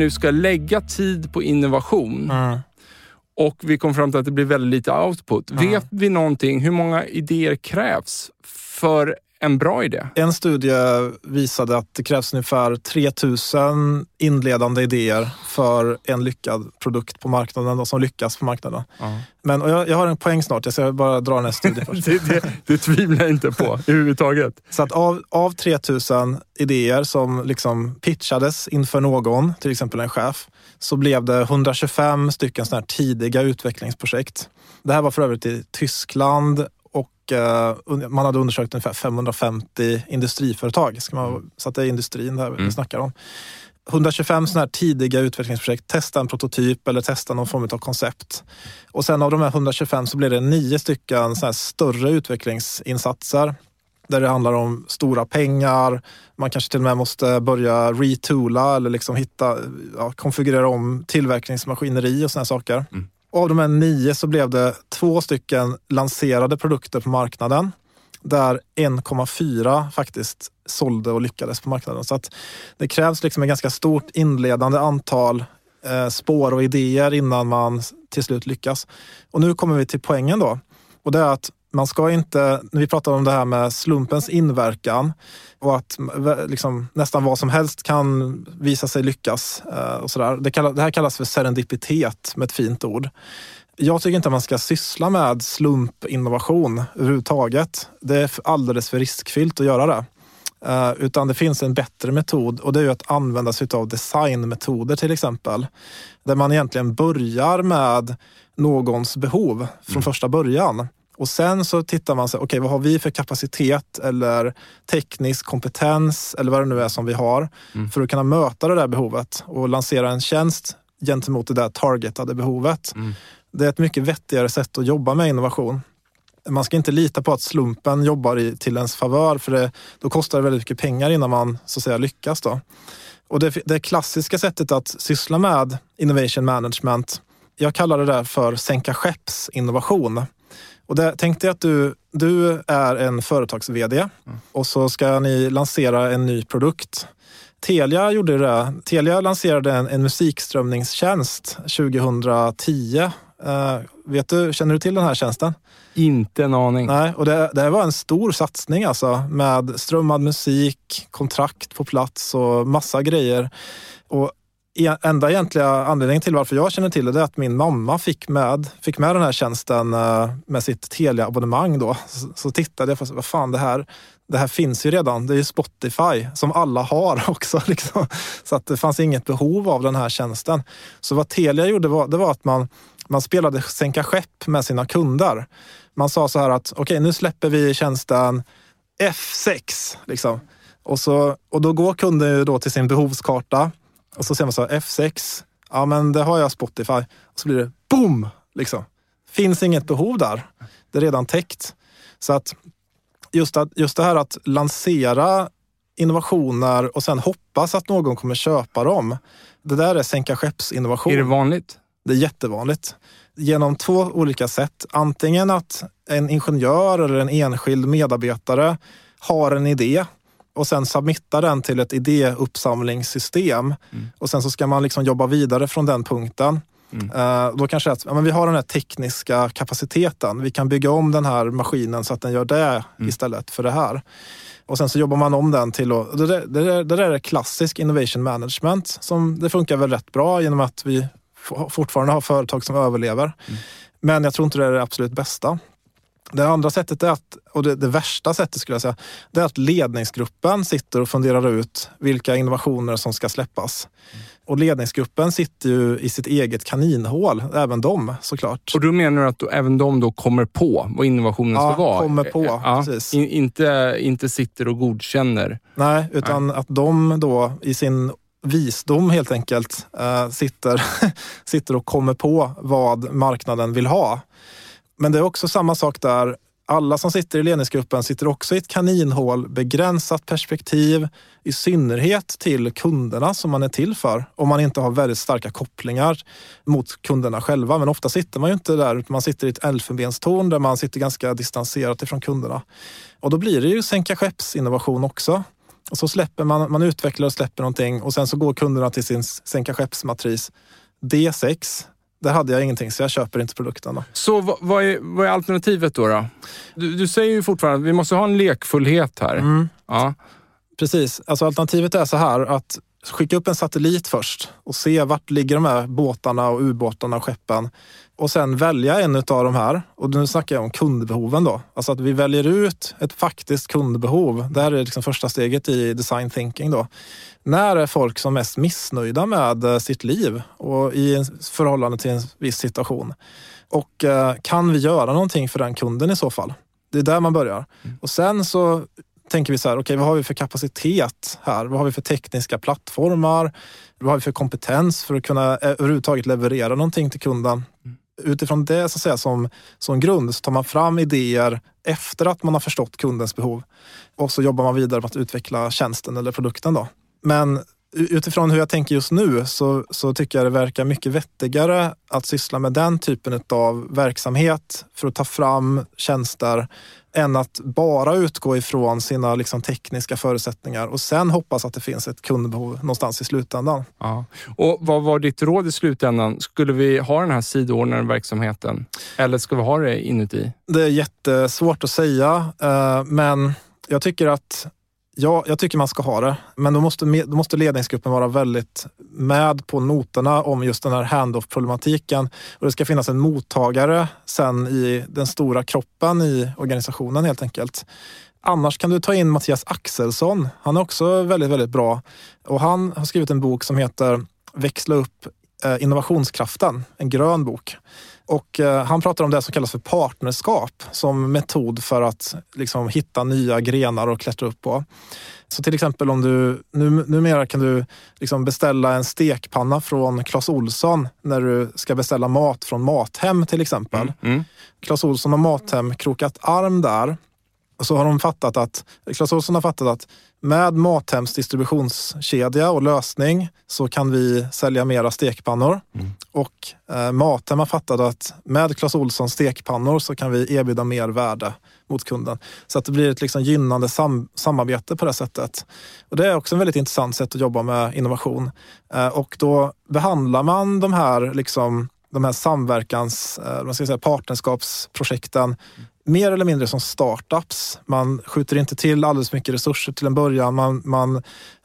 Nu ska lägga tid på innovation Mm. och vi kom fram till att det blir väldigt lite output. Vet vi någonting, hur många idéer krävs för en bra idé? En studie visade att det krävs ungefär 3000 inledande idéer för en lyckad produkt på marknaden då, som lyckas på marknaden. Men och jag, jag har en poäng snart, jag ska bara dra den här studien först. Det, det, det tvivlar jag inte på överhuvudtaget. Så att av, av 3000 idéer som liksom pitchades inför någon, till exempel en chef, så blev det 125 stycken såna här tidiga utvecklingsprojekt. Det här var för övrigt i Tyskland och eh, man hade undersökt ungefär 550 industriföretag. Ska man, Så att det är industrin där vi snackar om. 125 sådana här tidiga utvecklingsprojekt, testa en prototyp eller testa någon form av koncept. Och sen av de här 125 så blev det nio stycken så här större utvecklingsinsatser där det handlar om stora pengar. Man kanske till och med måste börja retoola eller liksom hitta, ja, konfigurera om tillverkningsmaskineri och sådana saker. Och av de här nio så blev det två stycken lanserade produkter på marknaden där 1,4 faktiskt sålde och lyckades på marknaden. Så att det krävs liksom ett ganska stort inledande antal eh, spår och idéer innan man till slut lyckas. Och nu kommer vi till poängen då. Och det är att man ska inte, när vi pratar om det här med slumpens inverkan och att liksom, nästan vad som helst kan visa sig lyckas. eh, Och sådär. Det, kallas, det här kallas för serendipitet med ett fint ord. Jag tycker inte att man ska syssla med slumpinnovation överhuvudtaget. Det är alldeles för riskfyllt att göra det. Eh, utan det finns en bättre metod och det är att använda sig av designmetoder till exempel. Där man egentligen börjar med någons behov från första början. Och sen så tittar man sig, okej vad har vi för kapacitet eller teknisk kompetens eller vad det nu är som vi har för att kunna möta det där behovet och lansera en tjänst gentemot det där targetade behovet. Det är ett mycket vettigare sätt att jobba med innovation. Man ska inte lita på att slumpen jobbar i, till ens favör för det, då kostar det väldigt mycket pengar innan man så att säga lyckas. Då. Och det, det klassiska sättet att syssla med innovation management, jag kallar det där för sänka skeppsinnovation. Och det, tänk dig att du, du är en företags-VD och så ska ni lansera en ny produkt. Telia gjorde det. Telia lanserade en, en musikströmningstjänst 2010. Eh, vet du, känner du till den här tjänsten? Inte en aning. Nej, och det, det här var en stor satsning alltså med strömmad musik, kontrakt på plats och massa grejer. Och E, enda egentliga anledningen till varför jag känner till det är att min mamma fick med, fick med den här tjänsten eh, med sitt Telia-abonnemang då. Så, så tittade jag på, vad fan det här, det här finns ju redan. Det är ju Spotify som alla har också. Liksom. Så att det fanns inget behov av den här tjänsten. Så vad Telia gjorde var, det var att man, man spelade sänka skepp med sina kunder. Man sa så här att okej, nu släpper vi tjänsten F6. Liksom. Och, så, och då går kunden ju då till sin behovskarta och så ser man så här, F6, ja men det har jag Spotify. Och så blir det boom! Liksom. Finns inget behov där. Det är redan täckt. Så att just, att, just det här att lansera innovationer och sen hoppas att någon kommer köpa dem. Det där är sänka skeppsinnovation. Är det vanligt? Det är jättevanligt. Genom två olika sätt. Antingen att en ingenjör eller en enskild medarbetare har en idé och sen submittar den till ett idéuppsamlingssystem. Mm. Och sen så ska man liksom jobba vidare från den punkten. Mm. Uh, då kanske att ja, men vi har den här tekniska kapaciteten. Vi kan bygga om den här maskinen så att den gör det mm. istället för det här. Och sen så jobbar man om den till att... Det där, det där, det där är klassisk innovation management. Som det funkar väl rätt bra genom att vi fortfarande har företag som överlever. Mm. Men jag tror inte det är det absolut bästa. Det andra sättet är att, och det, det, värsta sättet skulle jag säga, det är att ledningsgruppen sitter och funderar ut vilka innovationer som ska släppas. Mm. Och ledningsgruppen sitter ju i sitt eget kaninhål, även de såklart. Och då menar du att då, även de då kommer på vad innovationen ja, ska vara? kommer på. Ja, precis. In, inte, inte sitter och godkänner? Nej, utan Nej. att de då i sin visdom helt enkelt äh, sitter, sitter och kommer på vad marknaden vill ha. Men det är också samma sak där alla som sitter i ledningsgruppen sitter också i ett kaninhål, begränsat perspektiv, i synnerhet till kunderna som man är till för. Om man inte har väldigt starka kopplingar mot kunderna själva. Men ofta sitter man ju inte där, utan man sitter i ett elfenbenstorn där man sitter ganska distanserat ifrån kunderna. Och då blir det ju sänka skeppsinnovation också. Och så släpper man, man utvecklar och släpper någonting och sen så går kunderna till sin sänka skeppsmatris D6 där hade jag ingenting, så jag köper inte produkten. Då. Så vad, vad, är, vad är alternativet då? då? Du, du, säger ju fortfarande att vi måste ha en lekfullhet här. Mm. Ja. Precis. Alltså alternativet är så här att skicka upp en satellit först och se vart ligger de här båtarna och ubåtarna och skeppen och sen välja en av de här. Och nu snackar jag om kundbehoven då. Alltså att vi väljer ut ett faktiskt kundbehov. Det här är liksom första steget i design thinking då. När är folk som mest missnöjda med eh, sitt liv och i förhållande till en viss situation? Och eh, kan vi göra någonting för den kunden i så fall? Det är där man börjar. Mm. Och sen så tänker vi så här, okej okay, vad har vi för kapacitet här? Vad har vi för tekniska plattformar? Vad har vi för kompetens för att kunna eh, överhuvudtaget leverera någonting till kunden? Mm utifrån det så att säga, som, som grund så tar man fram idéer efter att man har förstått kundens behov och så jobbar man vidare med att utveckla tjänsten eller produkten. Då. Men utifrån hur jag tänker just nu så, så tycker jag det verkar mycket vettigare att syssla med den typen av verksamhet för att ta fram tjänster än att bara utgå ifrån sina liksom, tekniska förutsättningar och sen hoppas att det finns ett kundbehov någonstans i slutändan. Ja. Och Vad var ditt råd i slutändan? Skulle vi ha den här sidoordnade verksamheten eller ska vi ha det inuti? Det är jättesvårt att säga, eh, men jag tycker att Ja, jag tycker man ska ha det. Men då måste, då måste ledningsgruppen vara väldigt med på noterna om just den här handoff-problematiken. Och det ska finnas en mottagare sen i den stora kroppen i organisationen helt enkelt. Annars kan du ta in Mattias Axelsson. Han är också väldigt, väldigt bra. Och han har skrivit en bok som heter Växla upp eh, innovationskraften, en grön bok. Och eh, han pratar om det som kallas för partnerskap som metod för att liksom, hitta nya grenar att klättra upp på. Så till exempel om du, nu, numera kan du liksom beställa en stekpanna från Clas Olsson när du ska beställa mat från Mathem till exempel. Mm, mm. Clas Olsson och Mathem krokat arm där så har de fattat att, Clas Ohlson har fattat att med Mathems distributionskedja och lösning så kan vi sälja mera stekpannor. Mm. Och eh, Mathem har fattat att med Clas Ohlsons stekpannor så kan vi erbjuda mer värde mot kunden. Så att det blir ett liksom gynnande sam samarbete på det sättet. Och Det är också ett väldigt intressant sätt att jobba med innovation. Eh, och då behandlar man de här liksom de här samverkans, eh, man ska säga partnerskapsprojekten mer eller mindre som startups. Man skjuter inte till alldeles mycket resurser till en början. Man, man,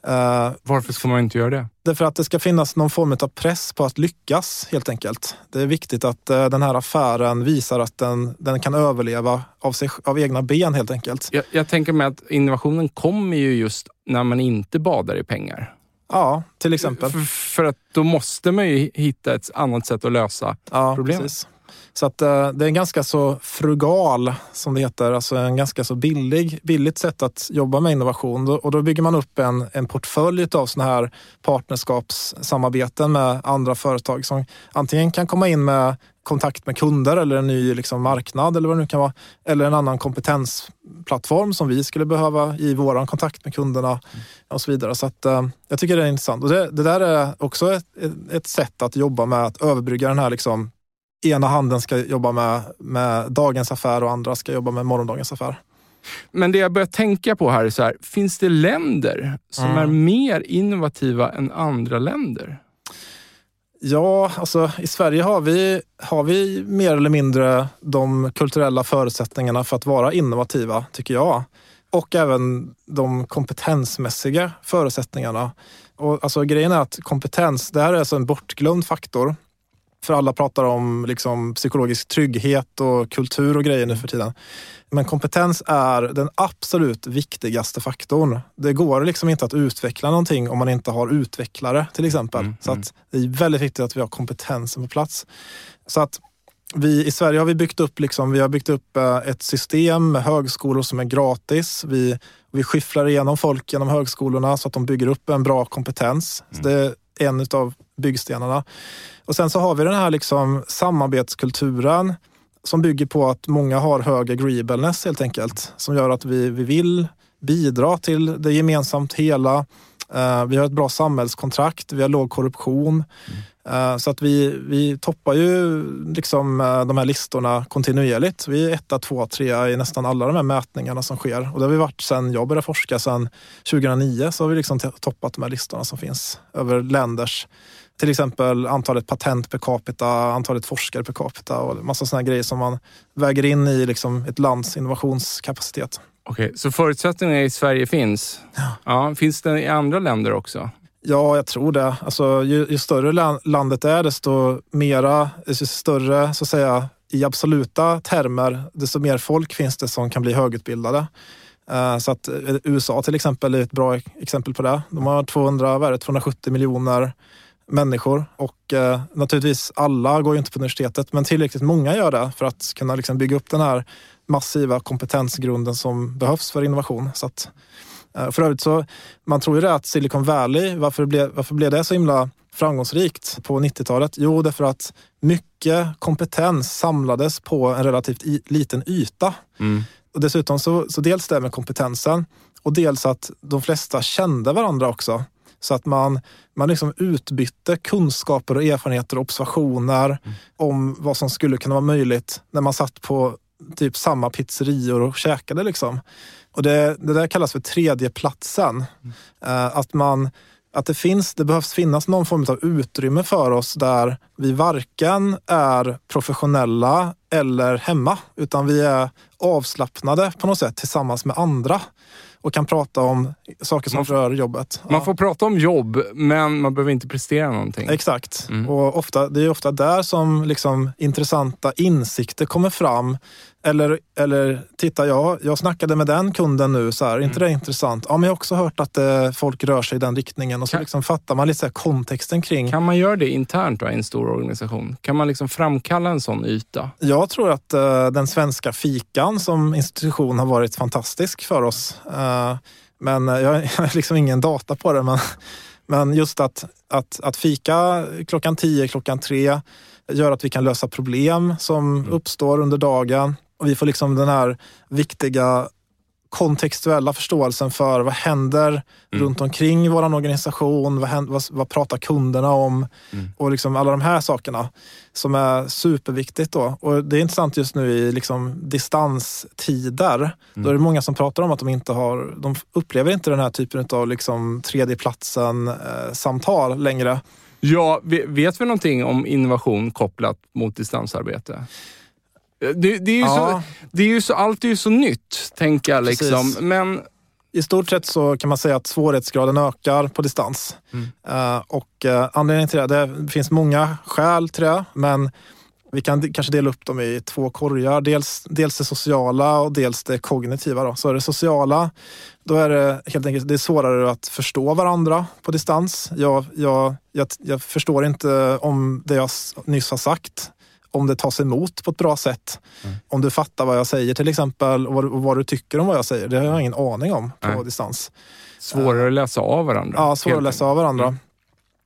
eh, Varför ska man inte göra det? Därför att det ska finnas någon form av press på att lyckas helt enkelt. Det är viktigt att eh, den här affären visar att den, den kan överleva av, sig, av egna ben helt enkelt. Jag, jag tänker mig att innovationen kommer ju just när man inte badar i pengar. Ja, till exempel. För, för, att då måste man ju hitta ett annat sätt att lösa ja, problemet. Precis. Så att, eh, det är en ganska så frugal, som det heter, alltså en ganska så billig, billigt sätt att jobba med innovation. Och då bygger man upp en, en portfölj av sådana här partnerskapssamarbeten med andra företag som antingen kan komma in med kontakt med kunder eller en ny liksom, marknad eller vad det nu kan vara. Eller en annan kompetensplattform som vi skulle behöva i vår kontakt med kunderna mm. och så vidare. Så att, uh, jag tycker det är intressant. Och det, det där är också ett, ett sätt att jobba med att överbrygga den här liksom, ena handen ska jobba med, med dagens affär och andra ska jobba med morgondagens affär. Men det jag börjar tänka på här är så här, finns det länder som mm. är mer innovativa än andra länder? Ja, alltså i Sverige har vi, har vi mer eller mindre de kulturella förutsättningarna för att vara innovativa, tycker jag. Och även de kompetensmässiga förutsättningarna. Och alltså, grejen är att kompetens, det här är alltså en bortglömd faktor. För alla pratar om liksom, psykologisk trygghet och kultur och grejer nu för tiden. Men kompetens är den absolut viktigaste faktorn. Det går liksom inte att utveckla någonting om man inte har utvecklare till exempel. Mm, så att det är väldigt viktigt att vi har kompetensen på plats. Så att vi, I Sverige har vi byggt upp, liksom, vi har byggt upp eh, ett system med högskolor som är gratis. Vi, vi skifflar igenom folk genom högskolorna så att de bygger upp en bra kompetens. Mm. det en av byggstenarna. Och sen så har vi den här liksom samarbetskulturen som bygger på att många har hög agreeableness helt enkelt. Som gör att vi, vi vill bidra till det gemensamt hela. Eh, vi har ett bra samhällskontrakt, vi har låg korruption. Mm. Uh, så att vi, vi toppar ju liksom, uh, de här listorna kontinuerligt. Vi är etta, två, trea i nästan alla de här mätningarna som sker. Och det har vi varit sedan jag började forska, sedan 2009, så har vi liksom toppat de här listorna som finns över länders till exempel antalet patent per capita, antalet forskare per capita och massa sådana grejer som man väger in i liksom ett lands innovationskapacitet. Okej, så förutsättningarna i Sverige finns? Ja. ja. Finns det i andra länder också? Ja, jag tror det. Alltså, ju, ju större landet är, desto mera, desto större så att säga, i absoluta termer, desto mer folk finns det som kan bli högutbildade. Uh, så att eh, USA till exempel är ett bra exempel på det. De har 200, vad är det, 270 miljoner människor och eh, naturligtvis alla går ju inte på universitetet men tillräckligt många gör det för att kunna liksom bygga upp den här massiva kompetensgrunden som behövs för innovation. Så att, för övrigt så, man tror ju det att Silicon Valley, varför blev, varför blev det så himla framgångsrikt på 90-talet? Jo, därför att mycket kompetens samlades på en relativt i, liten yta. Mm. Och dessutom så, så dels det med kompetensen och dels att de flesta kände varandra också. Så att man, man liksom utbytte kunskaper och erfarenheter och observationer mm. om vad som skulle kunna vara möjligt när man satt på typ samma pizzerior och käkade. Liksom. Och det, det där kallas för tredjeplatsen. Mm. Uh, att man att det, finns, det behövs finnas någon form av utrymme för oss där vi varken är professionella eller hemma, utan vi är avslappnade på något sätt tillsammans med andra och kan prata om saker som rör jobbet. Man får prata om jobb, men man behöver inte prestera någonting. Exakt. Mm. Och ofta, det är ofta där som liksom intressanta insikter kommer fram eller, eller titta, jag, jag snackade med den kunden nu, så här, inte mm. det intressant? Ja, men jag har också hört att eh, folk rör sig i den riktningen och så kan, liksom fattar man lite så kontexten kring. Kan man göra det internt då, i en stor organisation? Kan man liksom framkalla en sån yta? Jag tror att eh, den svenska fikan som institution har varit fantastisk för oss. Eh, men jag, jag har liksom ingen data på det. Men, men just att, att, att fika klockan tio, klockan tre gör att vi kan lösa problem som mm. uppstår under dagen. Och vi får liksom den här viktiga kontextuella förståelsen för vad händer mm. runt omkring vår organisation, vad, händer, vad, vad, pratar kunderna om mm. och liksom alla de här sakerna som är superviktigt. Då. Och det är intressant just nu i liksom distanstider. Mm. Då är det många som pratar om att de inte har, de upplever inte den här typen av liksom tredjeplatsen-samtal eh, längre. Ja, vet vi någonting om innovation kopplat mot distansarbete? Det, det, är ju ja. så, det är ju så, allt är ju så nytt, tänker jag. Liksom. Men... I stort sett så kan man säga att svårighetsgraden ökar på distans. Mm. Uh, och uh, anledningen till det, det finns många skäl till det, men vi kan kanske dela upp dem i två korgar. Dels, dels det sociala och dels det kognitiva. Då. Så det sociala, då är det helt enkelt det är svårare att förstå varandra på distans. Jag, jag, jag, jag förstår inte om det jag nyss har sagt om det tas emot på ett bra sätt. Mm. Om du fattar vad jag säger till exempel och vad, och vad, du tycker om vad jag säger. Det har jag ingen aning om på Nej. distans. Svårare att läsa av varandra. Ja, svårare att läsa av varandra. Mm.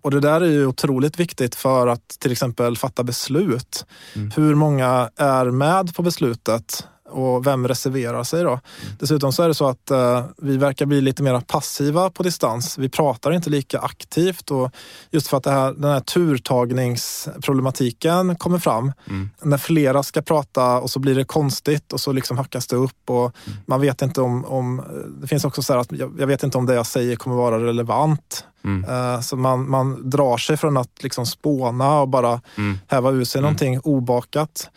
Och det där är ju otroligt viktigt för att till exempel fatta beslut. Mm. Hur många är med på beslutet? Och vem reserverar sig då? Dessutom så är det så att eh, vi verkar bli lite mer passiva på distans. Vi pratar inte lika aktivt och just för att här, den här turtagningsproblematiken kommer fram. Mm. När flera ska prata och så blir det konstigt och så liksom hackas det upp och mm. man vet inte om, om... Det finns också så här att jag, jag, vet inte om det jag säger kommer vara relevant. Mm. Uh, så man, man drar sig från att liksom spåna och bara mm. häva ur sig mm. någonting obakat.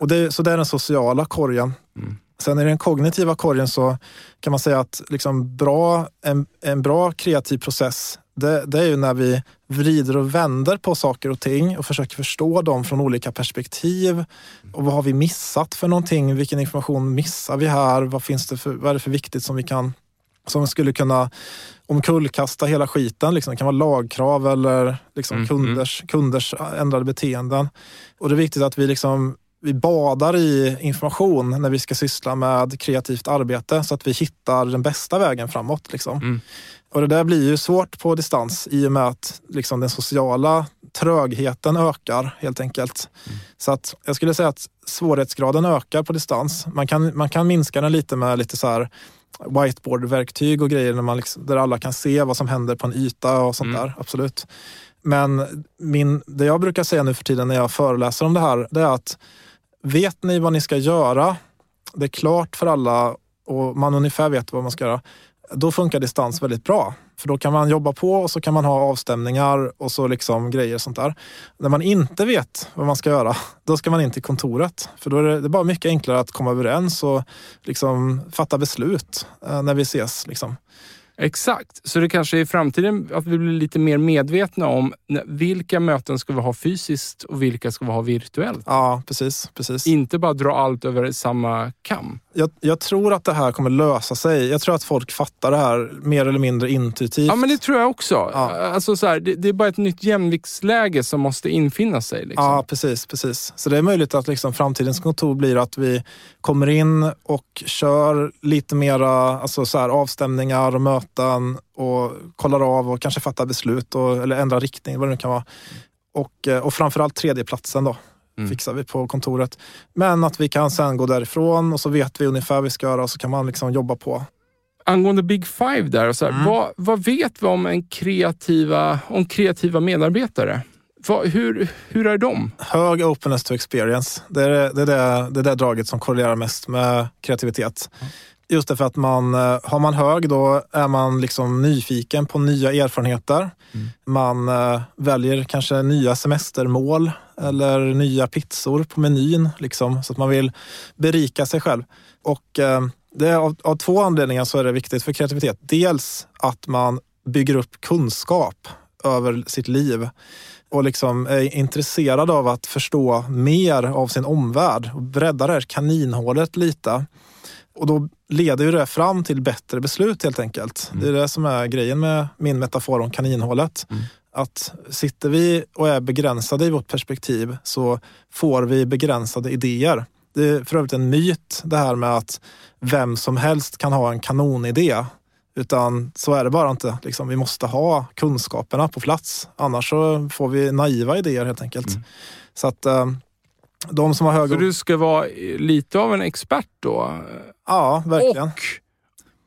Och det, så det är den sociala korgen. Mm. Sen i den kognitiva korgen så kan man säga att liksom bra, en, en bra kreativ process det, det, är ju när vi vrider och vänder på saker och ting och försöker förstå dem från olika perspektiv. Och vad har vi missat för någonting? Vilken information missar vi här? Vad, finns det för, vad är det för viktigt som vi kan som skulle kunna omkullkasta hela skiten. Liksom. Det kan vara lagkrav eller liksom mm, kunders, mm. kunders ändrade beteenden. Och det är viktigt att vi liksom vi badar i information när vi ska syssla med kreativt arbete så att vi hittar den bästa vägen framåt. Liksom. Mm. Och det där blir ju svårt på distans i och med att liksom, den sociala trögheten ökar helt enkelt. Mm. Så att jag skulle säga att svårighetsgraden ökar på distans. Man kan, man kan minska den lite med lite så här whiteboard-verktyg och grejer där, man liksom, där alla kan se vad som händer på en yta och sånt mm. där. Absolut. Men min, det jag brukar säga nu för tiden när jag föreläser om det här, det är att Vet ni vad ni ska göra? Det är klart för alla och man ungefär vet vad man ska göra. Då funkar distans väldigt bra. För då kan man jobba på och så kan man ha avstämningar och så liksom grejer och sånt där. När man inte vet vad man ska göra, då ska man in till kontoret. För då är det, det är bara mycket enklare att komma överens och liksom fatta beslut eh, när vi ses. Liksom. Exakt, så det kanske i framtiden att vi blir lite mer medvetna om vilka möten ska vi ha fysiskt och vilka ska vi ha virtuellt. Ja, precis. precis. Inte bara dra allt över samma kam. Jag, jag, tror att det här kommer lösa sig. Jag tror att folk fattar det här mer eller mindre intuitivt. Ja, men det tror jag också. Ja. Alltså så här, det, det, är bara ett nytt jämviktsläge som måste infinna sig. Liksom. Ja, precis, precis. Så det är möjligt att liksom framtidens kontor blir att vi kommer in och kör lite mera alltså så här, avstämningar och möten och kollar av och kanske fattar beslut och, eller ändrar riktning, vad det nu kan vara. Och, eh, och framförallt tredjeplatsen då mm. fixar vi på kontoret. Men att vi kan sen gå därifrån och så vet vi ungefär vad vi ska göra och så kan man liksom jobba på. Angående Big Five där, så här, mm. vad, vad vet vi om, en kreativa, om kreativa medarbetare? Vad, hur, hur är de? Hög openness to experience. Det är det, det, är det, det draget som korrelerar mest med kreativitet. Mm. Just därför att man, eh, har man hög då är man liksom nyfiken på nya erfarenheter. Mm. Man äh, väljer kanske nya semestermål eller nya pizzor på menyn. Liksom, så att man vill berika sig själv. Och äh, det är av, av två anledningar så är det viktigt för kreativitet. Dels att man bygger upp kunskap över sitt liv och liksom är intresserad av att förstå mer av sin omvärld och bredda det här kaninhålet lite. Och då leder ju det fram till bättre beslut helt enkelt. Mm. Det är det som är grejen med min metafor om kaninhålet. Mm. Att sitter vi och är begränsade i vårt perspektiv så får vi begränsade idéer. Det är för övrigt en myt det här med att vem som helst kan ha en kanonidé. Utan så är det bara inte. Liksom, vi måste ha kunskaperna på plats. Annars så får vi naiva idéer helt enkelt. Mm. Så att eh, de som har hög... Så du ska vara lite av en expert då? Ja, verkligen.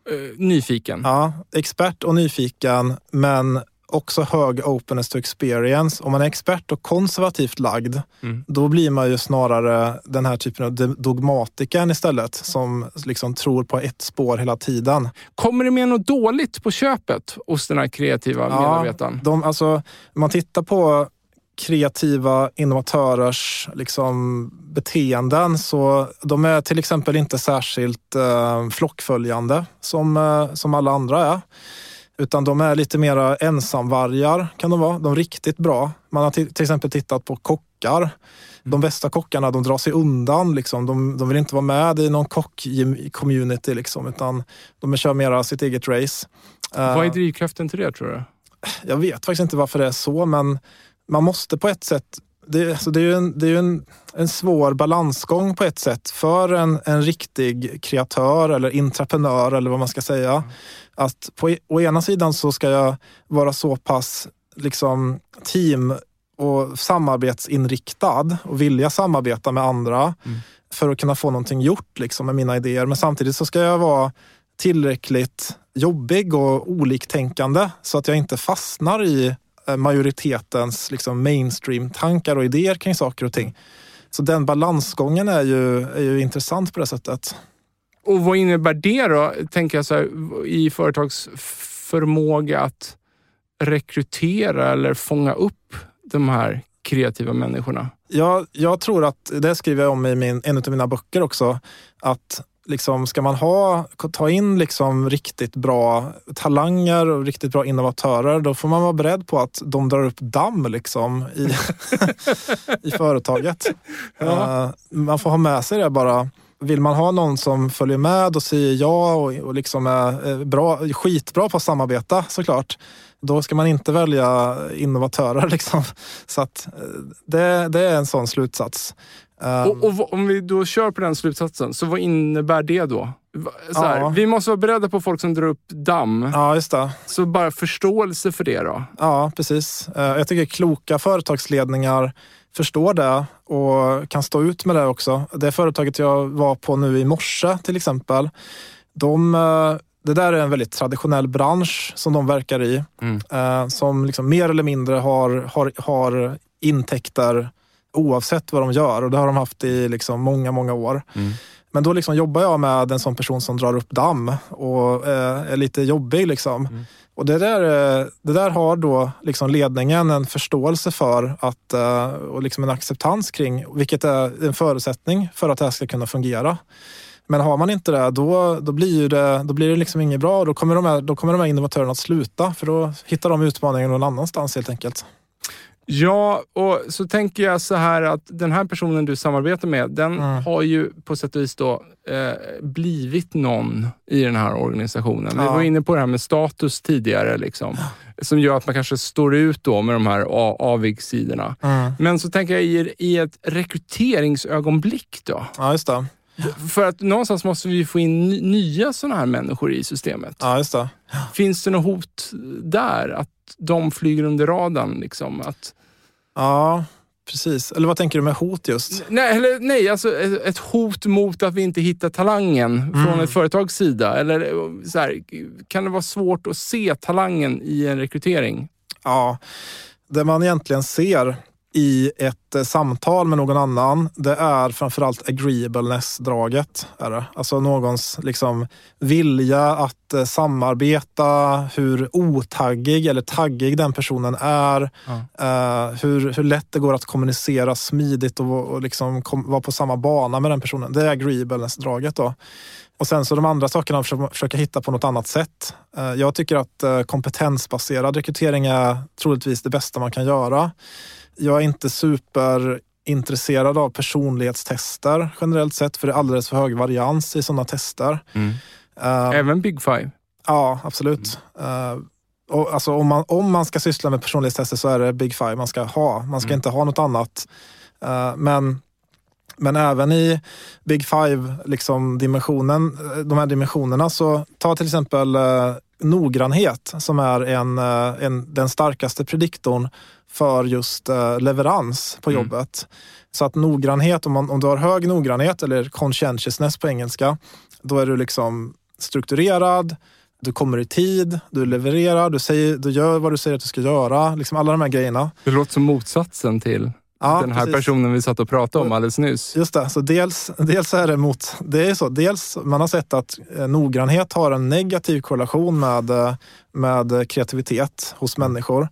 Och eh, nyfiken? Ja, expert och nyfiken, men också hög openness to experience. Om man är expert och konservativt lagd, mm. då blir man ju snarare den här typen av dogmatiken istället, som liksom tror på ett spår hela tiden. Kommer det med något dåligt på köpet hos den här kreativa ja, medarbetaren? De, alltså, man tittar på kreativa innovatörers liksom, beteenden. Så de är till exempel inte särskilt eh, flockföljande som, eh, som alla andra är. Utan de är lite mera ensamvargar kan de vara. De är riktigt bra. Man har till exempel tittat på kockar. De bästa kockarna de drar sig undan. Liksom. De, de vill inte vara med i någon kock-community liksom, utan de kör mera sitt eget race. Vad är eh, drivkraften till det tror du? Jag vet faktiskt inte varför det är så, men man måste på ett sätt det, alltså det är ju en, det är en, en svår balansgång på ett sätt för en, en riktig kreatör eller intraprenör eller vad man ska säga. Mm. Att på e, å ena sidan så ska jag vara så pass liksom team och samarbetsinriktad och vilja samarbeta med andra mm. för att kunna få någonting gjort liksom, med mina idéer. Men samtidigt så ska jag vara tillräckligt jobbig och oliktänkande så att jag inte fastnar i majoritetens liksom, mainstream-tankar och idéer kring saker och ting. Så den balansgången är ju, är ju intressant på det sättet. Och vad innebär det då, tänker jag så här, i företags förmåga att rekrytera eller fånga upp de här kreativa människorna? Ja, jag tror att, det skriver jag om i min, en av mina böcker också, att liksom, ska man ha, ta in liksom riktigt bra talanger och riktigt bra innovatörer, då får man vara beredd på att de drar upp damm liksom i, i företaget. Ja. Uh, man får ha med sig det bara. Vill man ha någon som följer med och säger ja och, och liksom är bra, skitbra på att samarbeta såklart, då ska man inte välja innovatörer. Liksom. Så att eh, det, det är en sån slutsats. Och, och, om vi då kör på den slutsatsen, så vad innebär det då? Här, ja. Vi måste vara beredda på folk som drar upp damm. Ja, just det. Så bara förståelse för det då? Ja, precis. Eh, jag tycker kloka företagsledningar förstår det och kan stå ut med det också. Det företaget jag var på nu i morse till exempel, de eh, det där är en väldigt traditionell bransch som de verkar i. Mm. Eh, som liksom mer eller mindre har, har, har intäkter oavsett vad de gör och det har de haft i liksom många, många år. Mm. Men då liksom jobbar jag med en sån person som drar upp damm och eh, är lite jobbig. Liksom. Mm. Och det där, eh, det där har då liksom ledningen en förståelse för att, eh, och liksom en acceptans kring, vilket är en förutsättning för att det här ska kunna fungera. Men har man inte det, då, då blir det, då blir det liksom inget bra. Då kommer, de här, då kommer de här innovatörerna att sluta, för då hittar de utmaningen någon annanstans helt enkelt. Ja, och så tänker jag så här att den här personen du samarbetar med, den mm. har ju på sätt och vis då, eh, blivit någon i den här organisationen. Ja. Vi var inne på det här med status tidigare, liksom, som gör att man kanske står ut då med de här avigsidorna. Mm. Men så tänker jag i, i ett rekryteringsögonblick då. Ja, just det. För att någonstans måste vi få in nya sådana här människor i systemet. Ja, just det. Finns det något hot där? Att de flyger under radarn? Liksom? Att... Ja, precis. Eller vad tänker du med hot just? Nej, eller, nej alltså ett hot mot att vi inte hittar talangen mm. från ett företags sida. Eller så här, kan det vara svårt att se talangen i en rekrytering? Ja, det man egentligen ser i ett eh, samtal med någon annan, det är framförallt agreeableness-draget. Alltså någons liksom, vilja att eh, samarbeta, hur otaggig eller taggig den personen är. Mm. Uh, hur, hur lätt det går att kommunicera smidigt och, och liksom kom, vara på samma bana med den personen. Det är agreeableness-draget. Då. Och sen så de andra sakerna försöka, försöka hitta på något annat sätt. Jag tycker att kompetensbaserad rekrytering är troligtvis det bästa man kan göra. Jag är inte superintresserad av personlighetstester generellt sett, för det är alldeles för hög varians i sådana tester. Mm. Uh, Även Big Five? Ja, absolut. Mm. Uh, och alltså, om, man, om man ska syssla med personlighetstester så är det Big Five man ska ha. Man ska mm. inte ha något annat. Uh, men, men även i Big Five, liksom dimensionen, de här dimensionerna, så ta till exempel noggrannhet som är en, en, den starkaste prediktorn för just eh, leverans på mm. jobbet. Så att noggrannhet, om, man, om du har hög noggrannhet eller conscientiousness på engelska, då är du liksom strukturerad, du kommer i tid, du levererar, du, säger, du gör vad du säger att du ska göra. Liksom alla de här grejerna. Det låter som motsatsen till ja, den här precis. personen vi satt och pratade om alldeles nyss. Just det, så dels, dels är det mot... Det är så, dels man har sett att eh, noggrannhet har en negativ korrelation med, eh, med kreativitet hos människor.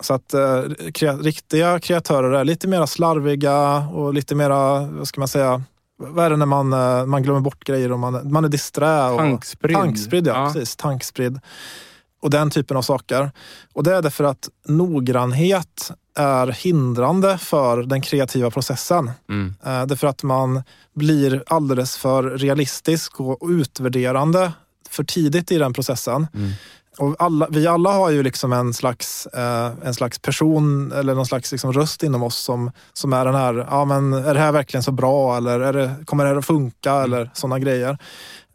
Så att eh, kre riktiga kreatörer är lite mer slarviga och lite mera, vad ska man säga, vad är det när man, man glömmer bort grejer och man, man är disträ? Och, tankspridd. Tankspridd, ja, ja. precis. Tankspridd. Och den typen av saker. Och det är därför att noggrannhet är hindrande för den kreativa processen. Mm. Eh, därför att man blir alldeles för realistisk och utvärderande för tidigt i den processen. Mm. Och alla, vi alla har ju liksom en slags, eh, en slags person eller någon slags liksom röst inom oss som, som är den här, ja men är det här verkligen så bra eller det, kommer det här att funka mm. eller sådana grejer.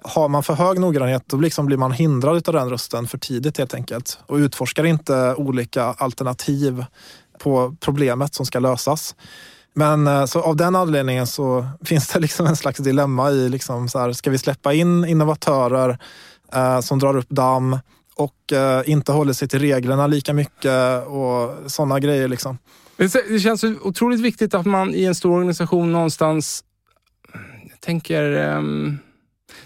Har man för hög noggrannhet då liksom blir man hindrad av den rösten för tidigt helt enkelt och utforskar inte olika alternativ på problemet som ska lösas. Men eh, så av den anledningen så finns det liksom en slags dilemma i, liksom så här, ska vi släppa in innovatörer eh, som drar upp damm och eh, inte håller sig till reglerna lika mycket och sådana grejer. Liksom. Det känns otroligt viktigt att man i en stor organisation någonstans jag tänker um,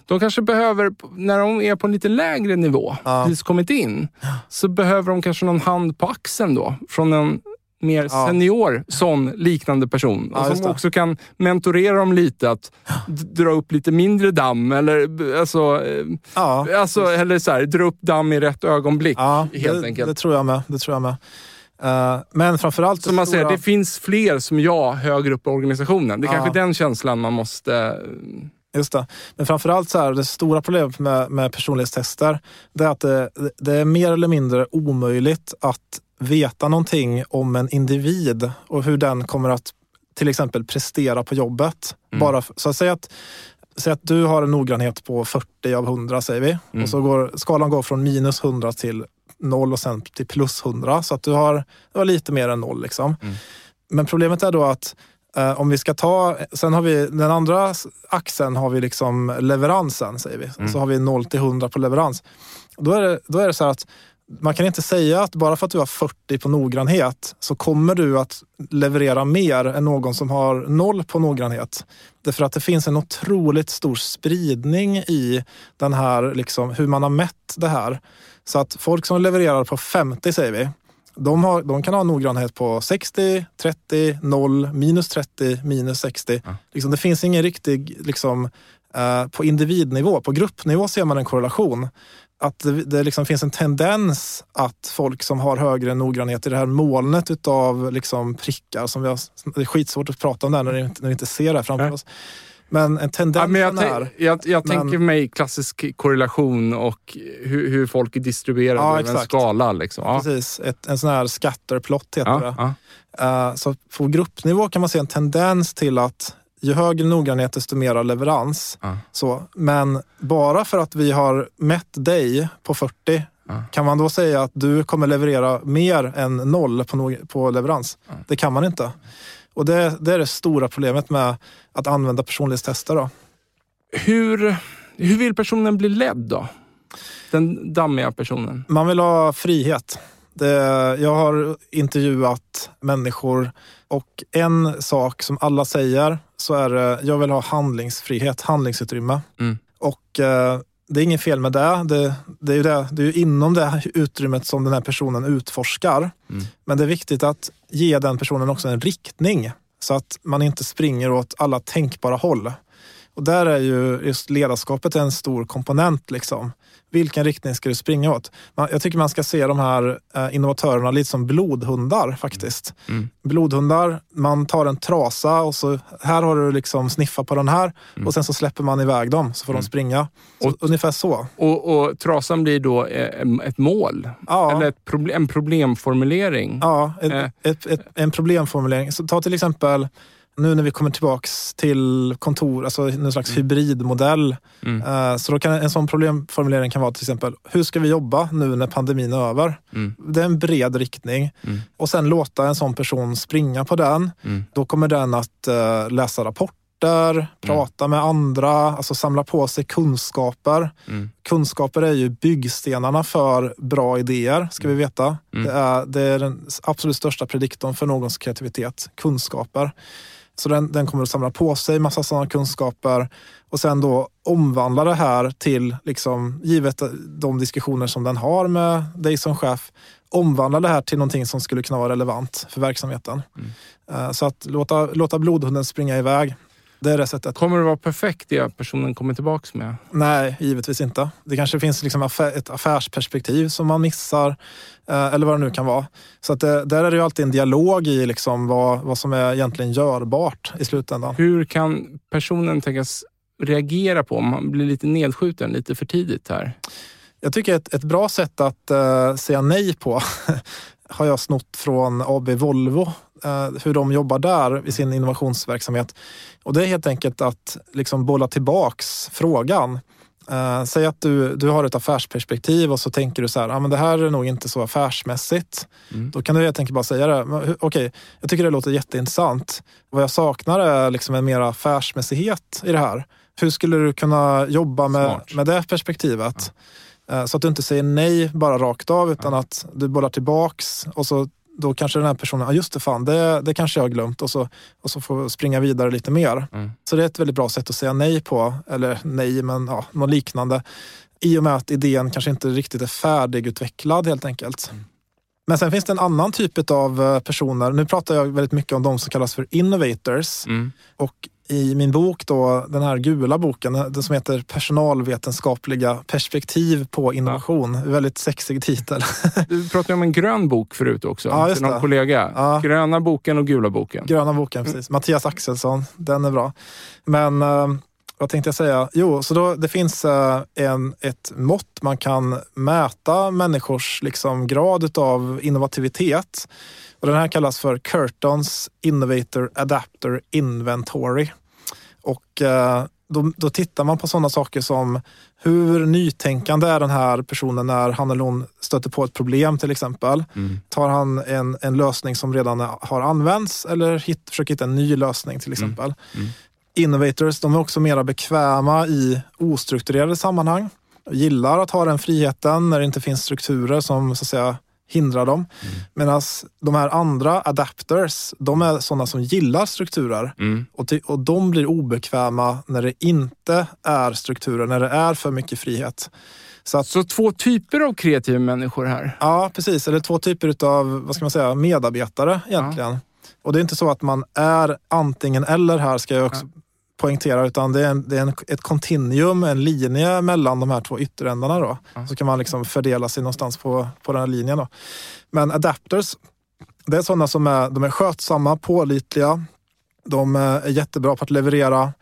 de kanske behöver, när de är på en lite lägre nivå, ja. precis kommit in, så behöver de kanske någon hand på axeln då från en mer ja. senior sån liknande person. Ja, som också kan mentorera dem lite, att dra upp lite mindre damm eller, alltså, eh, ja. alltså, eller så här, dra upp damm i rätt ögonblick. Ja, helt det, enkelt. det tror jag med. Det tror jag med. Uh, men framförallt... Som man stora... säger, det finns fler som jag högre upp i organisationen. Det är kanske den känslan man måste... Eh, Just det. Men framförallt så här, det stora problemet med, med personlighetstester, det är att det, det är mer eller mindre omöjligt att veta någonting om en individ och hur den kommer att till exempel prestera på jobbet. Mm. Bara, så att säga att Säg att du har en noggrannhet på 40 av 100 säger vi. Mm. Och så går skalan går från minus 100 till 0 och sen till plus 100. Så att du har, du har lite mer än 0. Liksom. Mm. Men problemet är då att eh, om vi ska ta, sen har vi den andra axeln har vi liksom leveransen säger vi. Mm. Så har vi 0 till 100 på leverans. Då är det, då är det så att man kan inte säga att bara för att du har 40 på noggrannhet så kommer du att leverera mer än någon som har noll på noggrannhet. Därför att det finns en otroligt stor spridning i den här, liksom, hur man har mätt det här. Så att folk som levererar på 50 säger vi, de, har, de kan ha noggrannhet på 60, 30, 0, minus 30, minus 60. Ja. Liksom, det finns ingen riktig liksom, eh, på individnivå, på gruppnivå ser man en korrelation att det, det liksom finns en tendens att folk som har högre noggrannhet i det här molnet utav liksom prickar, som vi har, det är skitsvårt att prata om det när vi inte, när vi inte ser det framför oss. Men en tendens ja, men jag, är... Jag, jag men... tänker mig klassisk korrelation och hur, hur folk är distribuerade ja, över en skala. Liksom. Ja. Precis, Ett, en sån här scatterplot heter ja, det. Ja. Uh, så på gruppnivå kan man se en tendens till att ju högre noggrannhet desto mer leverans. Ja. Så, men bara för att vi har mätt dig på 40 ja. kan man då säga att du kommer leverera mer än noll på, på leverans? Ja. Det kan man inte. Och det, det, är det stora problemet med att använda personlighetstester. Då. Hur, hur vill personen bli ledd då? Den dammiga personen? Man vill ha frihet. Det, jag har intervjuat människor och en sak som alla säger så är det, jag vill ha handlingsfrihet, handlingsutrymme. Mm. Och eh, det är inget fel med det. Det, det är ju det, det är inom det utrymmet som den här personen utforskar. Mm. Men det är viktigt att ge den personen också en riktning så att man inte springer åt alla tänkbara håll. Och där är ju just ledarskapet en stor komponent. Liksom vilken riktning ska du springa åt? jag tycker man ska se de här eh, innovatörerna lite som blodhundar faktiskt. Mm. Blodhundar, man tar en trasa och så här har du liksom sniffa på den här mm. och sen så släpper man iväg dem så får mm. de springa. Så, och, ungefär så. Och, och, trasan blir då eh, ett mål? Ja. Eller problem, en problemformulering? Ja, ett, eh. ett, ett, en problemformulering. Så ta till exempel nu när vi kommer tillbaks till kontor, alltså en slags mm. hybridmodell. Mm. Uh, så då kan en sån problemformulering kan vara till exempel, hur ska vi jobba nu när pandemin är över? Mm. Det är en bred riktning. Mm. Och sen låta en sån person springa på den. Mm. Då kommer den att uh, läsa rapporter, mm. prata med andra, alltså samla på sig kunskaper. Kunskaper är ju byggstenarna för bra idéer, ska vi veta. Det, är, det är den absolut största prediktorn för någons kreativitet, kunskaper. Så den, den kommer att samla på sig massa sådana kunskaper och sen då omvandla det här till, liksom, givet de diskussioner som den har med dig som chef, omvandla det här till någonting som skulle kunna vara relevant för verksamheten. Mm. Eh, så att låta, låta blodhunden springa iväg. Det är det sättet. Kommer det vara perfekt det personen kommer tillbaka med? Nej, givetvis inte. Det kanske finns liksom ett affärsperspektiv som man missar. Eh, eller vad det nu kan vara. Så att det, där är det ju alltid en dialog i liksom vad, vad som är egentligen görbart i slutändan. Hur kan personen tänkas reagera på om man blir lite nedskjuten lite för tidigt här? Jag tycker ett, ett bra sätt att uh, säga nej på har jag snott från AB Volvo, hur de jobbar där i sin innovationsverksamhet. Och det är helt enkelt att liksom bolla tillbaks frågan. Uh, säg att du, du har ett affärsperspektiv och så tänker du så här, ah, men det här är nog inte så affärsmässigt. Mm. Då kan du helt enkelt bara säga det. Okej, okay, jag tycker det låter jätteintressant. Vad jag saknar är liksom en mer affärsmässighet i det här. Hur skulle du kunna jobba med, med det perspektivet? Ja. Uh, så att du inte säger nej bara rakt av utan ja. att du bollar tillbaks och så då kanske den här personen, ja just det fan, det, det kanske jag har glömt och så, och så får springa vidare lite mer. Mm. Så det är ett väldigt bra sätt att säga nej på, eller nej, men ja, något liknande. I och med att idén kanske inte riktigt är färdigutvecklad helt enkelt. Mm. Men sen finns det en annan typ av eh, personer. Nu pratar jag väldigt mycket om de som kallas för innovators. Mm. Och i min bok, då, den här gula boken, den som heter Personalvetenskapliga perspektiv på innovation. Ja. Väldigt sexig titel. Du pratade om en grön bok förut också, ja, till någon det. kollega. Ja. Gröna boken och gula boken. Gröna boken, precis. Mm. Mattias Axelsson, den är bra. Men eh, vad tänkte jag säga? Jo, så då, det finns eh, en, ett mått man kan mäta människors liksom, grad av innovativitet. Och den här kallas för Curtons Innovator Adapter Inventory. Och eh, då, då tittar man på sådana saker som hur nytänkande är den här personen när han eller hon stöter på ett problem till exempel. Mm. Tar han en, en lösning som redan har använts eller hit, försöker hitta en ny lösning till exempel. Mm. Mm. Innovators de är också mera bekväma i ostrukturerade sammanhang. Gillar att ha den friheten när det inte finns strukturer som så att säga hindrar dem. Mm. Medan de här andra adapters, de är sådana som gillar strukturer. Mm. Och, och de blir obekväma när det inte är strukturer, när det är för mycket frihet. Så, att, så två typer av kreativa människor här? Ja, precis. Eller två typer av vad ska man säga, medarbetare egentligen. Ja. Och det är inte så att man är antingen eller här, ska jag också ja poängtera, utan det är, en, det är en, ett kontinuum, en linje mellan de här två ytterändarna. Då. Mm. Så kan man liksom fördela sig någonstans på, på den här linjen. Då. Men adapters, det är sådana som är, de är skötsamma, pålitliga, de är jättebra på att leverera.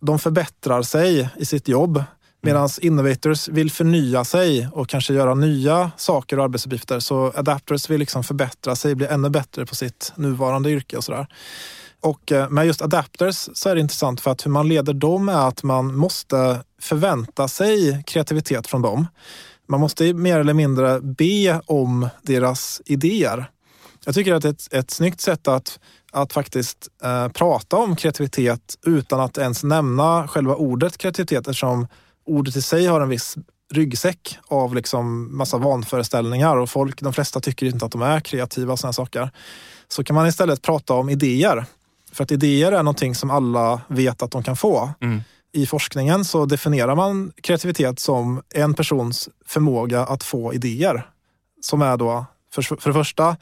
De förbättrar sig i sitt jobb. Medan innovators vill förnya sig och kanske göra nya saker och arbetsuppgifter. Så adapters vill liksom förbättra sig, bli ännu bättre på sitt nuvarande yrke och sådär. Och eh, med just adapters så är det intressant för att hur man leder dem är att man måste förvänta sig kreativitet från dem. Man måste mer eller mindre be om deras idéer. Jag tycker att det är ett, ett snyggt sätt att, att faktiskt eh, prata om kreativitet utan att ens nämna själva ordet kreativitet eftersom ordet i sig har en viss ryggsäck av liksom massa vanföreställningar och folk, de flesta tycker inte att de är kreativa och sådana saker. Så kan man istället prata om idéer. För att idéer är någonting som alla vet att de kan få. Mm. I forskningen så definierar man kreativitet som en persons förmåga att få idéer. Som är då, för, för det första,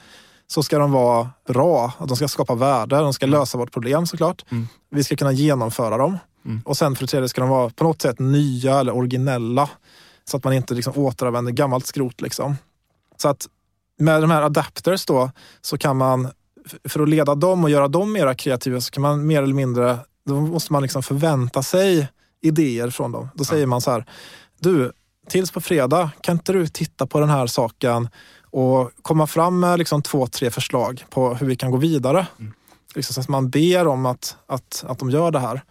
så ska de vara bra, de ska skapa värde, de ska mm. lösa vårt problem såklart. Mm. Vi ska kunna genomföra dem. Mm. Och sen för det tredje ska de vara på något sätt nya eller originella. Så att man inte liksom återanvänder gammalt skrot. Liksom. Så att med de här adapters då så kan man för att leda dem och göra dem mer kreativa så kan man mer eller mindre, då måste man liksom förvänta sig idéer från dem. Då säger man så här, du, tills på fredag kan inte du titta på den här saken och komma fram med liksom två, tre förslag på hur vi kan gå vidare. Mm. Liksom så att man ber om att, att, att de gör det här.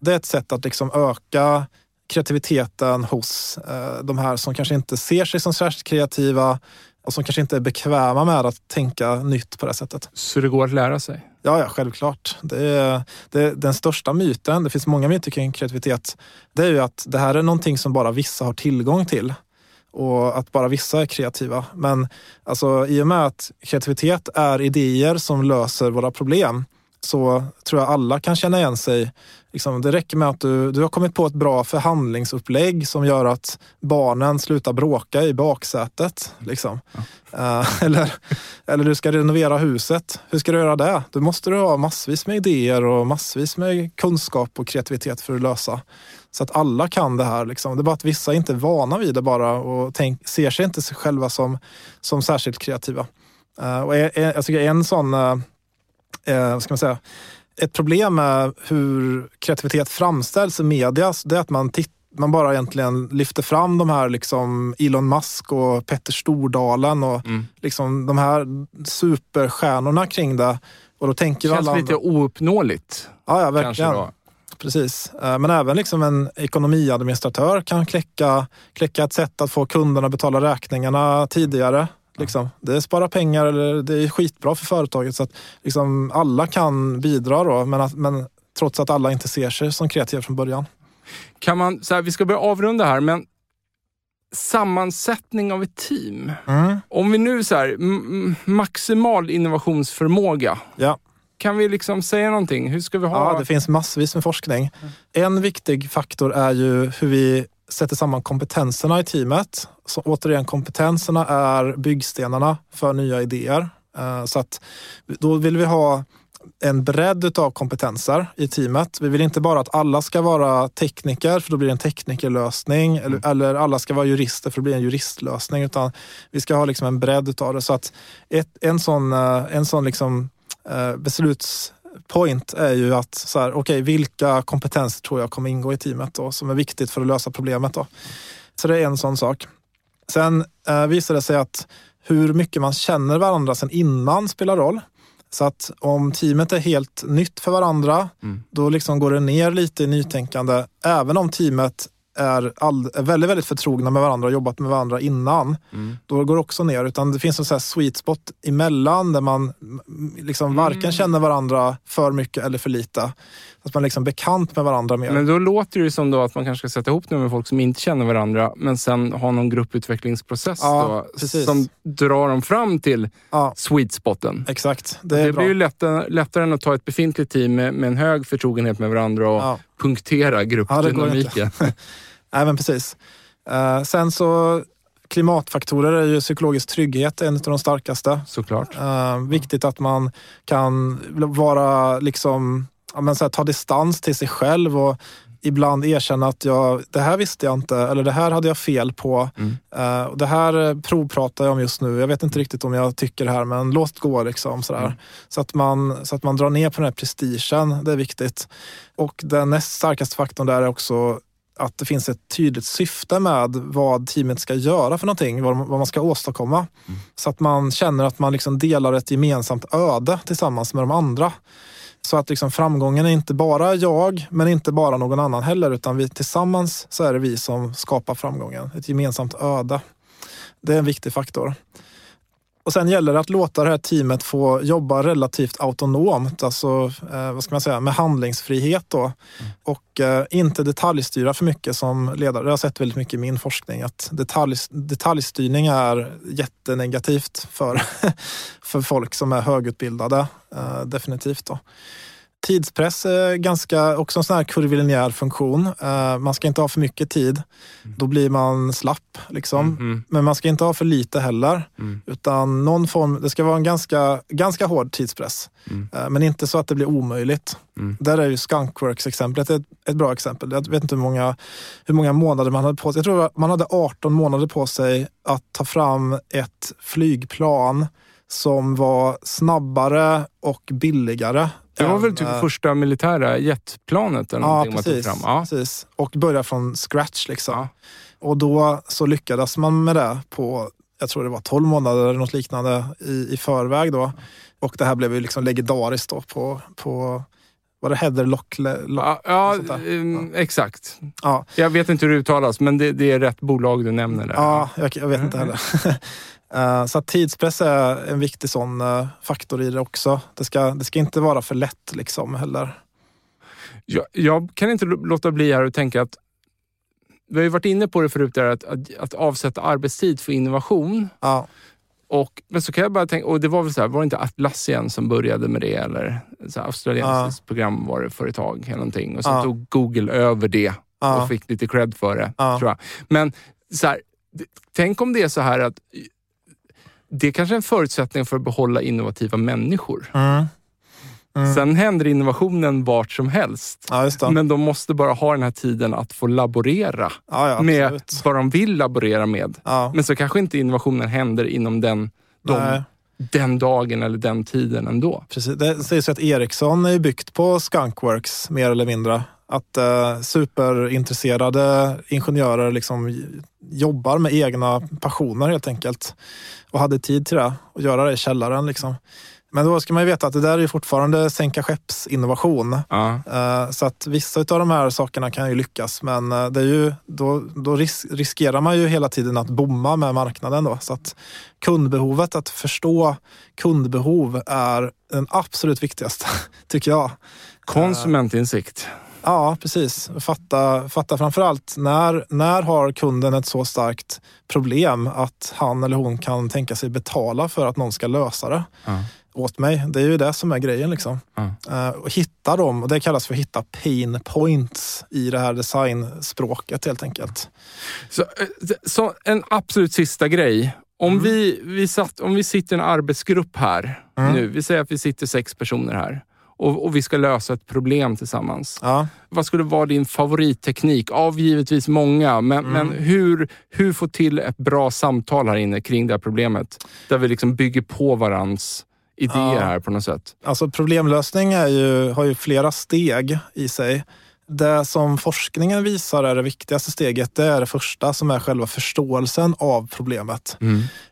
Det är ett sätt att liksom öka kreativiteten hos eh, de här som kanske inte ser sig som särskilt kreativa och som kanske inte är bekväma med att tänka nytt på det sättet. Så det går att lära sig? Ja, ja självklart. Det är, det är den största myten, det finns många myter kring kreativitet, det är ju att det här är någonting som bara vissa har tillgång till och att bara vissa är kreativa. Men alltså, i och med att kreativitet är idéer som löser våra problem så tror jag alla kan känna igen sig. Liksom, det räcker med att du, du har kommit på ett bra förhandlingsupplägg som gör att barnen slutar bråka i baksätet. Liksom. Ja. Uh, eller, eller du ska renovera huset. Hur ska du göra det? Då måste du ha massvis med idéer och massvis med kunskap och kreativitet för att lösa. Så att alla kan det här. Liksom. Det är bara att vissa inte är vana vid det bara och tänk, ser sig inte sig själva som, som särskilt kreativa. Uh, och jag, jag tycker en sån uh, ska man säga, ett problem med hur kreativitet framställs i media, det är att man, man bara egentligen lyfter fram de här liksom Elon Musk och Petter Stordalen och Mm. liksom de här superstjärnorna kring det. Och då tänker Känns alla lite ouppnåeligt. Ja, ja verkligen. Precis. Eh, Men även liksom en ekonomiadministratör kan kläcka, kläcka ett sätt att få kunderna att betala räkningarna tidigare. Liksom. Det sparar pengar, eller det är skitbra för företaget. Så att liksom alla kan bidra då, men, att, men trots att alla inte ser sig som kreativa från början. Kan man, så här, vi ska börja avrunda här, men sammansättning av ett team. Mm. Om vi nu så här, maximal innovationsförmåga. Ja. Kan vi liksom säga någonting? Hur ska vi ha... Ja, det finns massvis med forskning. En viktig faktor är ju hur vi sätter samman kompetenserna i teamet. Så återigen, kompetenserna är byggstenarna för nya idéer. Eh, Så att då vill vi ha en bredd av kompetenser i teamet. Vi vill inte bara att alla ska vara tekniker, för då blir det en teknikerlösning. Eller, eller alla ska vara jurister, för då blir det en juristlösning. Utan vi ska ha liksom en bredd av det. Så att ett, en sån, eh, en sån liksom, eh, beslutspoint är ju att så här, okay, vilka kompetenser tror jag kommer ingå i teamet då, som är viktigt för att lösa problemet. Då. Så det är en sån sak. Sen eh, visar det sig att hur mycket man känner varandra sen innan spelar roll. Så att om teamet är helt nytt för varandra, Mm. då liksom går det ner lite i nytänkande. Även om teamet är, all, är väldigt, väldigt förtrogna med varandra och jobbat med varandra innan, Mm. då går det också ner. Utan det finns en sån här sweet spot emellan där man mm, liksom varken Mm. känner varandra för mycket eller för lite. Att man liksom är bekant med varandra mer. Men då låter det som då att man kanske ska sätta ihop det med folk som inte känner varandra, men sen ha någon grupputvecklingsprocess Ja, då, som drar dem fram till ja, sweet spoten. exakt. Det Det, är bra. blir ju lättare, lättare än att ta ett befintligt team med, med en hög förtrogenhet med varandra och Ja. punktera Ja, gruppdynamiken. Nej, men precis. Eh, sen så klimatfaktorer är ju psykologisk trygghet en av de starkaste. Såklart. Eh, viktigt att man kan vara liksom, ja, men så här, ta distans till sig själv och ibland erkänna att jag, det här visste jag inte eller det här hade jag fel på. Mm. Och det här provpratar jag om just nu. Jag vet inte riktigt om jag tycker det här men låt gå. Liksom, sådär. Mm. Så, att man, så att man drar ner på den här prestigen. Det är viktigt. Och den näst starkaste faktorn där är också att det finns ett tydligt syfte med vad teamet ska göra för någonting, vad, vad man ska åstadkomma. Så att man känner att man liksom delar ett gemensamt öde tillsammans med de andra. Så att liksom framgången är inte bara jag, men inte bara någon annan heller, utan vi tillsammans så är det vi som skapar framgången. Ett gemensamt öde. Det är en viktig faktor. Och sen gäller det att låta det här teamet få jobba relativt autonomt, alltså eh, vad ska man säga, med handlingsfrihet då. Och eh, inte detaljstyra för mycket som ledare. Jag har sett väldigt mycket i min forskning att detalj, detaljstyrning är jättenegativt för, för folk som är högutbildade. Eh, definitivt. Då. Tidspress är ganska, också en sån här kurvilinjär funktion. Eh, man ska inte ha för mycket tid. Då blir man slapp. Liksom. Mhm. Men man ska inte ha för lite heller. Mm. Utan någon form, det ska vara en ganska, ganska hård tidspress. Mm. Eh, Men inte så att det blir omöjligt. Mm. Där är ju Skunkworks-exemplet ett, ett bra exempel. Jag vet inte hur många, hur många månader man hade på sig. Jag tror att man hade 18 månader på sig att ta fram ett flygplan som var snabbare och billigare. Det var väl typ eh, första militära jetplanet eller Ja, precis, fram? Ja. precis. Och börja från scratch. Liksom. Ja. Och då så lyckades man med det på, jag tror det var 12 månader eller något liknande i, i förväg. Då. Och det här blev ju liksom legendariskt då på, på var det Heather Lock? Lock Ja, ja, där. ehm, exakt. ja, Jag vet inte hur det uttalas, men det, det är rätt bolag du nämner där. ja jag, jag vet inte heller. Eh, Så att tidspress är en viktig sån eh, faktor i det också. Det ska, det ska inte vara för lätt liksom heller. Jag, jag kan inte låta bli här och tänka att vi har ju varit inne på det förut, där, att, att, att avsätta arbetstid för innovation. Ja, Och, men så kan jag bara tänka, och det var väl så här, var det inte Atlassian som började med det? Eller så här, australiensiskt programvaruföretag eller någonting. Och så Ja. tog Google över det ja, och fick lite cred för det. Ja. Tror jag. Men så här, tänk om det är så här att det kanske är en förutsättning för att behålla innovativa människor. mm. Mm. Sen händer innovationen vart som helst. ja. Men de måste bara ha den här tiden att få laborera ja, ja, med vad de vill laborera med. Men så kanske inte innovationen händer inom den, de, den dagen eller den tiden ändå. Precis. Det sägs ju att Ericsson är byggt på Skunkworks mer eller mindre. Att eh, superintresserade ingenjörer liksom jobbar med egna passioner helt enkelt. Och hade tid till det och göra det i källaren. Liksom. Men då ska man ju veta att det där är fortfarande sänka skeppsinnovation. Ja. Eh, Så att vissa av de här sakerna kan ju lyckas men eh, det är ju, då, då ris riskerar man ju hela tiden att bomma med marknaden. Då. Så att kundbehovet, att förstå kundbehov är den absolut viktigaste, tycker jag. Konsumentinsikt. Ja, precis. Fatta, fatta framförallt när, när har kunden ett så starkt problem att han eller hon kan tänka sig betala för att någon ska lösa det Ja. åt mig. Det är ju det som är grejen. Liksom. Ja. Eh, och hitta dem, och det kallas för att hitta pain points i det här designspråket helt enkelt. Så, eh, så en absolut sista grej. Om, Mm. vi, vi satt, om vi sitter i en arbetsgrupp här Mm. nu. Vi säger att vi sitter sex personer här och, och vi ska lösa ett problem tillsammans. Ja. Vad skulle vara din favoritteknik? Av givetvis många, men, Mm. men hur, hur få till ett bra samtal här inne kring det här problemet? Där vi liksom bygger på varandras idéer Ja. här på något sätt. Alltså problemlösning är ju, har ju flera steg i sig. Det som forskningen visar är det viktigaste steget, det är det första som är själva förståelsen av problemet.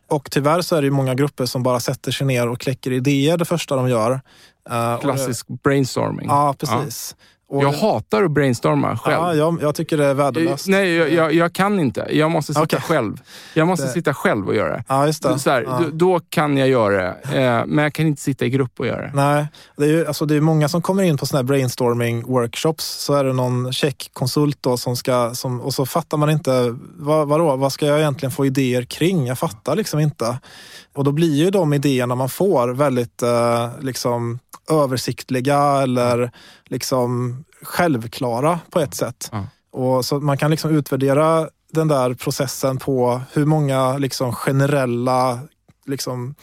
Och tyvärr så är det många grupper som bara sätter sig ner och kläcker idéer det första de gör. Eh, Klassisk brainstorming. Det, ja, precis. Och, Jag hatar att brainstorma själv. ja, jag, jag tycker det är värdelöst. Nej, jag, jag, jag kan inte. Jag måste sitta Okej. själv. Jag måste Det- sitta själv och göra det. Ja, just det. Så här, ja. då, då kan jag göra det, eh, men jag kan inte sitta i grupp och göra det. Nej, det är ju alltså det är många som kommer in på såna här brainstorming workshops. Så är det någon konsult då som ska, som, och så fattar man inte, vad, vadå, vad ska jag egentligen få idéer kring? Jag fattar liksom inte. Och då blir ju de idéerna man får väldigt eh, liksom översiktliga eller liksom självklara på ett sätt. Ja. Och så man kan liksom utvärdera den där processen på hur många liksom generella liksom,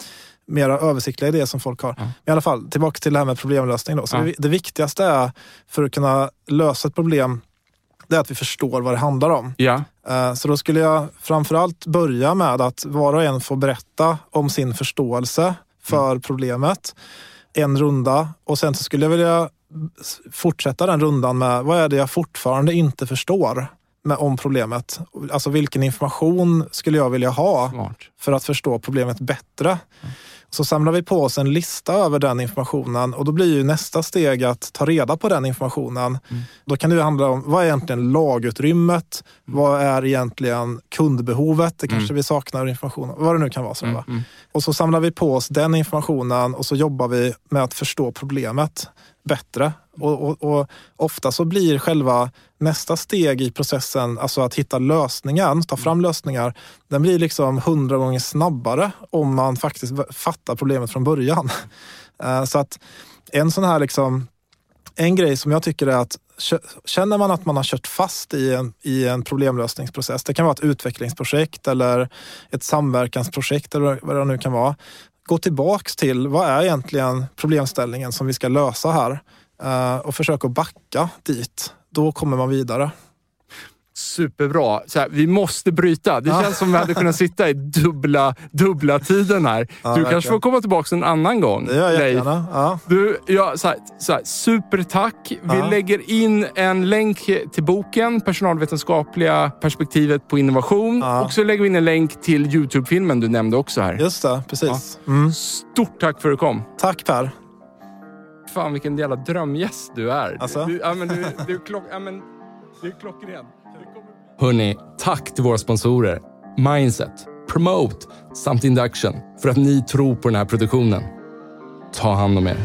mera översiktliga idéer som folk har. Ja. I alla fall, tillbaka till det här med problemlösning. Då. Så Ja. det, det viktigaste är för att kunna lösa ett problem, det är att vi förstår vad det handlar om. Ja, Eh, Så då skulle jag framförallt börja med att var och en får berätta om sin förståelse för problemet. En runda och sen så skulle jag vilja fortsätta den rundan med vad är det jag fortfarande inte förstår med, om problemet. Alltså vilken information skulle jag vilja ha smart. för att förstå problemet bättre. Så samlar vi på oss en lista över den informationen och då blir ju nästa steg att ta reda på den informationen. Då kan det handla om vad är egentligen lagutrymmet? Vad är egentligen kundbehovet? Det kanske vi saknar information om. Vad det nu kan vara. Så, va? Mm. Och så samlar vi på oss den informationen och så jobbar vi med att förstå problemet bättre. Och, och, och ofta så blir själva nästa steg i processen, alltså att hitta lösningen, ta fram lösningar, den blir liksom hundra gånger snabbare om man faktiskt fattar problemet från början. Eh, så att en sån här liksom, en grej som jag tycker är att känner man att man har kört fast i en, i en problemlösningsprocess, det kan vara ett utvecklingsprojekt eller ett samverkansprojekt eller vad det nu kan vara. Gå tillbaks till vad är egentligen problemställningen som vi ska lösa här och försöka backa dit. Då kommer man vidare. Superbra. Så här, vi måste bryta. Det Ja. känns som vi hade kunnat sitta i dubbla, dubbla tiden här. Ja, du kanske får komma tillbaka en annan gång. Det gör jag jättegärna. Ja. Du, ja, så här, så här, supertack. Vi lägger in en länk till boken Personalvetenskapliga perspektivet på innovation. Och så lägger vi in en länk till Youtube-filmen du nämnde också här. Just det, precis. Mm. Stort tack för att du kom. Tack Per. Fan vilken jävla drömgäst du är. Alltså? Du, ja, men du, du, klock, ja, men, du är klockren. Hörni, tack till våra sponsorer Mindset, Promote samt Induction för att ni tror på den här produktionen. Ta hand om er.